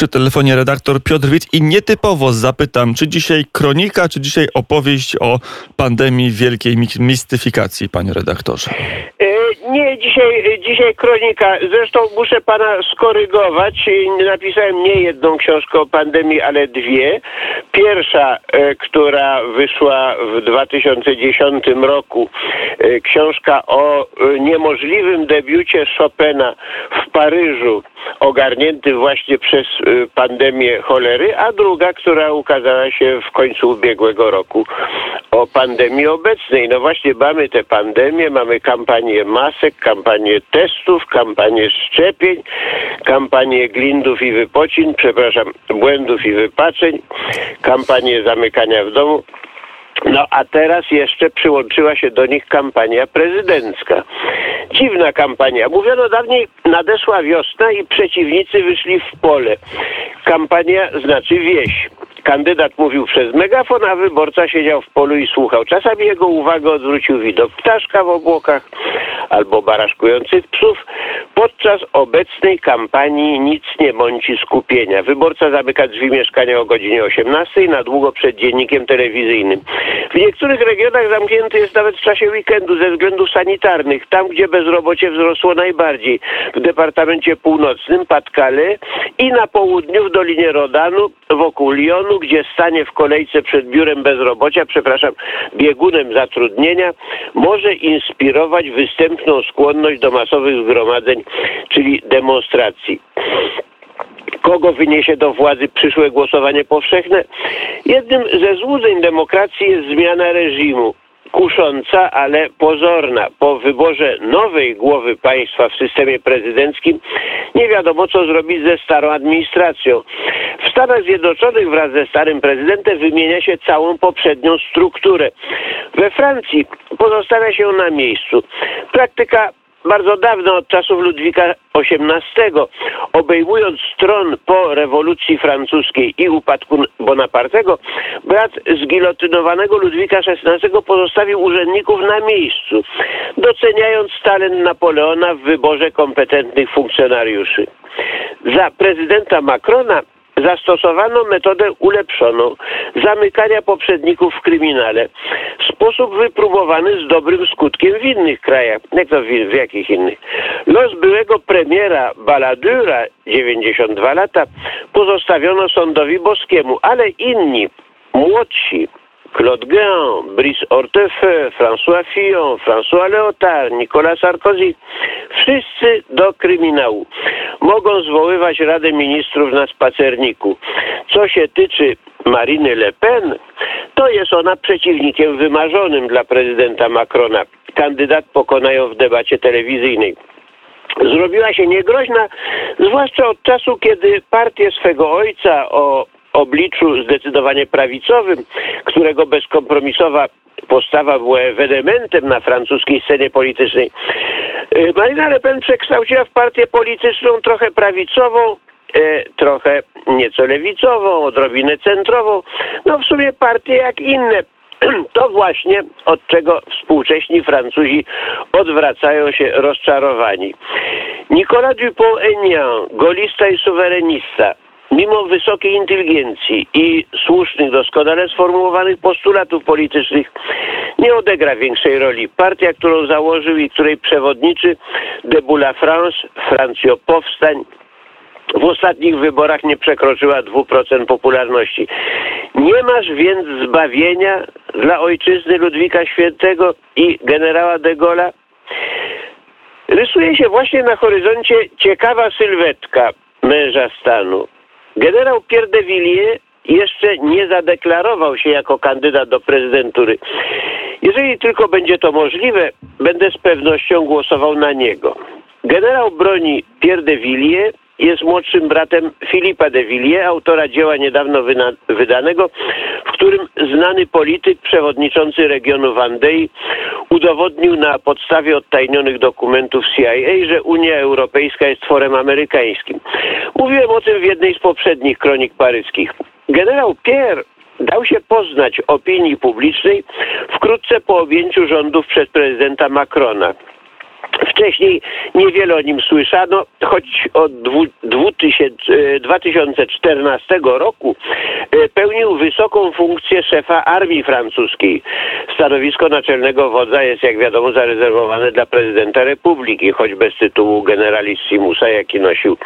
Przy telefonie redaktor Piotr Wit i nietypowo zapytam, czy dzisiaj kronika, czy dzisiaj opowieść o pandemii wielkiej mistyfikacji, panie redaktorze? E, nie, dzisiaj, dzisiaj kronika. Zresztą muszę pana skorygować. Napisałem nie jedną książkę o pandemii, ale dwie. Pierwsza, e, która wyszła w 2010 roku, e, książka o niemożliwym debiucie Chopina w Paryżu ogarnięty właśnie przez pandemię cholery, a druga, która ukazała się w końcu ubiegłego roku o pandemii obecnej. No właśnie mamy tę pandemię, mamy kampanię masek, kampanię testów, kampanię szczepień, kampanię glindów i wypocin, przepraszam, błędów i wypaczeń, kampanię zamykania w domu. No a teraz jeszcze przyłączyła się do nich kampania prezydencka. Dziwna kampania. Mówiono dawniej, nadeszła wiosna i przeciwnicy wyszli w pole. Kampania znaczy wieś. Kandydat mówił przez megafon, a wyborca siedział w polu i słuchał. Czasami jego uwagę odwrócił widok ptaszka w obłokach albo baraszkujących psów. Podczas obecnej kampanii nic nie mąci skupienia. Wyborca zamyka drzwi mieszkania o godzinie 18 na długo przed dziennikiem telewizyjnym. W niektórych regionach zamknięty jest nawet w czasie weekendu ze względów sanitarnych. Tam, gdzie bezrobocie wzrosło najbardziej. W Departamencie Północnym, Patkale i na południu w Dolinie Rodanu, wokół Lyonu, gdzie stanie w kolejce przed biurem bezrobocia, przepraszam, biegunem zatrudnienia, może inspirować występną skłonność do masowych zgromadzeń, czyli demonstracji kogo wyniesie do władzy przyszłe głosowanie powszechne. Jednym ze złudzeń demokracji jest zmiana reżimu kusząca, ale pozorna. Po wyborze nowej głowy państwa w systemie prezydenckim nie wiadomo, co zrobić ze starą administracją. W Stanach Zjednoczonych wraz ze starym prezydentem wymienia się całą poprzednią strukturę. We Francji pozostawia się na miejscu. Praktyka bardzo dawno, od czasów Ludwika XVIII, obejmując tron po rewolucji francuskiej i upadku Bonapartego, brat zgilotynowanego Ludwika XVI pozostawił urzędników na miejscu, doceniając talent Napoleona w wyborze kompetentnych funkcjonariuszy. Za prezydenta Macrona zastosowano metodę ulepszoną zamykania poprzedników w kryminale. Sposób wypróbowany z dobrym skutkiem w innych krajach. Jak to w, w jakich innych? Los byłego premiera Baladura, 92 lata, pozostawiono sądowi boskiemu, ale inni, młodsi, Claude Guin, Brice Hortefeux, François Fillon, François Léotard, Nicolas Sarkozy, wszyscy do kryminału. Mogą zwoływać Radę Ministrów na spacerniku. Co się tyczy Marine Le Pen, to jest ona przeciwnikiem wymarzonym dla prezydenta Macrona. Kandydat pokonają w debacie telewizyjnej zrobiła się niegroźna, zwłaszcza od czasu, kiedy partię swego ojca o obliczu zdecydowanie prawicowym, którego bezkompromisowa postawa była ewenementem na francuskiej scenie politycznej. Y, Marina Le Pen przekształciła w partię polityczną trochę prawicową, y, trochę nieco lewicową, odrobinę centrową. No w sumie partie jak inne. To właśnie od czego współcześni Francuzi odwracają się rozczarowani. Nicolas Dupont-Aignan, golista i suwerenista, mimo wysokiej inteligencji i słusznych, doskonale sformułowanych postulatów politycznych, nie odegra większej roli. Partia, którą założył i której przewodniczy de la France, Francjo Powstań, w ostatnich wyborach nie przekroczyła 2% popularności. Nie masz więc zbawienia dla ojczyzny Ludwika Świętego i generała de Gaulle'a? Rysuje się właśnie na horyzoncie ciekawa sylwetka męża stanu. Generał Pierre de Villiers jeszcze nie zadeklarował się jako kandydat do prezydentury. Jeżeli tylko będzie to możliwe, będę z pewnością głosował na niego. Generał broni Pierre de Villiers jest młodszym bratem Filipa de Villiers, autora dzieła niedawno wydanego, w którym znany polityk, przewodniczący regionu Vendée, udowodnił na podstawie odtajnionych dokumentów CIA, że Unia Europejska jest tworem amerykańskim. Mówiłem o tym w jednej z poprzednich kronik paryskich. Generał Pierre dał się poznać opinii publicznej wkrótce po objęciu rządów przez prezydenta Macrona. Wcześniej niewiele o nim słyszano, choć od dwu- 2000, e, 2014 roku e, pełnił wysoką funkcję szefa armii francuskiej. Stanowisko naczelnego wodza jest, jak wiadomo, zarezerwowane dla prezydenta republiki, choć bez tytułu generalissimusa, jaki nosił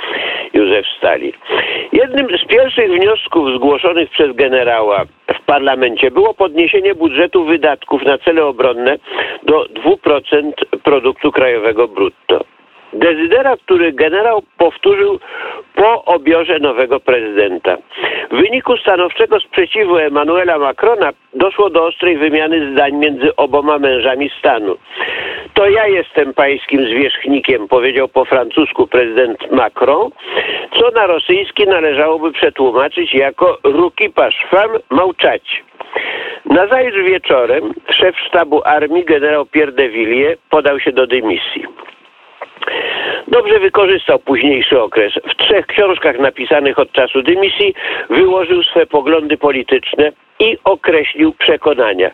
Józef Stalin. Jednym z pierwszych wniosków zgłoszonych przez generała w parlamencie było podniesienie budżetu wydatków na cele obronne do 2% produktu krajowego brutto. Dezydera, który generał powtórzył po obiorze nowego prezydenta. W wyniku stanowczego sprzeciwu Emmanuela Macrona doszło do ostrej wymiany zdań między oboma mężami stanu. To ja jestem pańskim zwierzchnikiem, powiedział po francusku prezydent Macron, co na rosyjski należałoby przetłumaczyć jako ruki paszwam małczać. Nazajutrz wieczorem szef sztabu armii generał Pierre de Villiers podał się do dymisji. Dobrze wykorzystał późniejszy okres. W trzech książkach napisanych od czasu dymisji wyłożył swe poglądy polityczne i określił przekonania.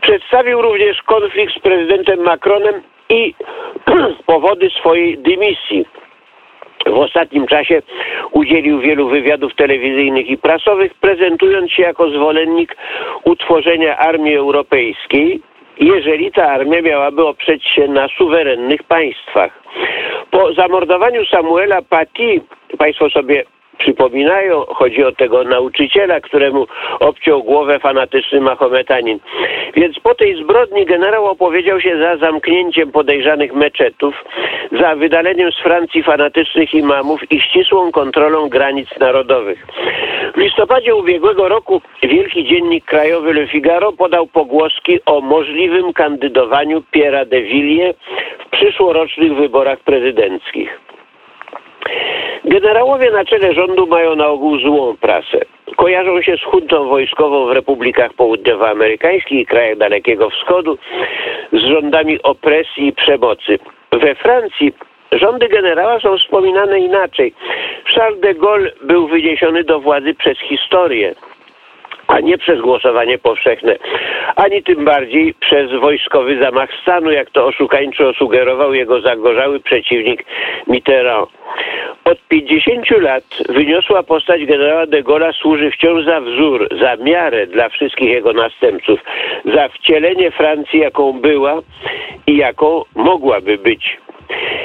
Przedstawił również konflikt z prezydentem Macronem i powody swojej dymisji. W ostatnim czasie udzielił wielu wywiadów telewizyjnych i prasowych, prezentując się jako zwolennik utworzenia armii europejskiej, jeżeli ta armia miałaby oprzeć się na suwerennych państwach. Po zamordowaniu Samuela Paty, państwo sobie przypominają, chodzi o tego nauczyciela, któremu obciął głowę fanatyczny Mahometanin. Więc po tej zbrodni generał opowiedział się za zamknięciem podejrzanych meczetów, za wydaleniem z Francji fanatycznych imamów i ścisłą kontrolą granic narodowych. W listopadzie ubiegłego roku wielki dziennik krajowy Le Figaro podał pogłoski o możliwym kandydowaniu Pierre'a de Villiers w przyszłorocznych wyborach prezydenckich. Generałowie na czele rządu mają na ogół złą prasę. Kojarzą się z huntą wojskową w republikach południowoamerykańskich i krajach Dalekiego Wschodu, z rządami opresji i przemocy. We Francji rządy generała są wspominane inaczej. Charles de Gaulle był wyniesiony do władzy przez historię a nie przez głosowanie powszechne, ani tym bardziej przez wojskowy zamach stanu, jak to oszukańczo sugerował jego zagorzały przeciwnik Mitterrand. Od 50 lat wyniosła postać generała de Gaulle'a służy wciąż za wzór, za miarę dla wszystkich jego następców, za wcielenie Francji, jaką była i jaką mogłaby być.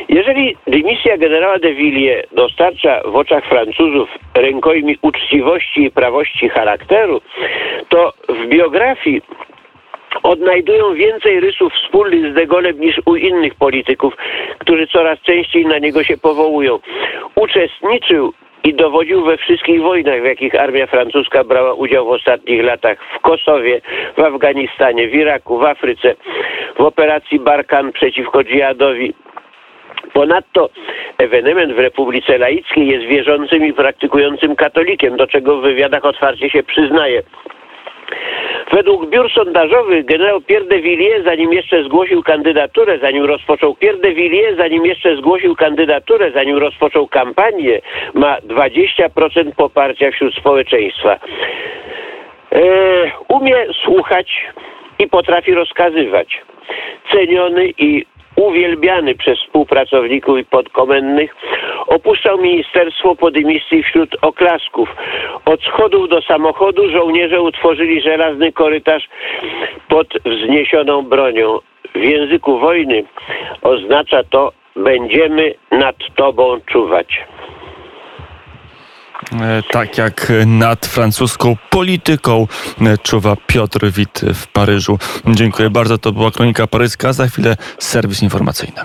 Jeżeli dymisja generała de Villiers dostarcza w oczach Francuzów rękojmi uczciwości i prawości charakteru, to w biografii odnajdują więcej rysów wspólnych z De Gaulle'em niż u innych polityków, którzy coraz częściej na niego się powołują. Uczestniczył i dowodził we wszystkich wojnach, w jakich armia francuska brała udział w ostatnich latach w Kosowie, w Afganistanie, w Iraku, w Afryce, w operacji Barkan przeciwko dżihadowi, Ponadto ewenement w Republice Laickiej jest wierzącym i praktykującym katolikiem, do czego w wywiadach otwarcie się przyznaje. Według biur sondażowych generał Pierre de Villiers, zanim jeszcze zgłosił kandydaturę, zanim rozpoczął Pierre de Villiers, zanim jeszcze zgłosił kandydaturę, zanim rozpoczął kampanię, ma 20% poparcia wśród społeczeństwa. E, umie słuchać i potrafi rozkazywać. Ceniony i uwielbiany przez współpracowników i podkomendnych, opuszczał ministerstwo po dymisji wśród oklasków. Od schodów do samochodu żołnierze utworzyli żelazny korytarz pod wzniesioną bronią. W języku wojny oznacza to będziemy nad tobą czuwać. E, Tak jak nad francuską polityką e, czuwa Piotr Wit w Paryżu. Dziękuję bardzo. To była Kronika Paryska. Za chwilę serwis informacyjny.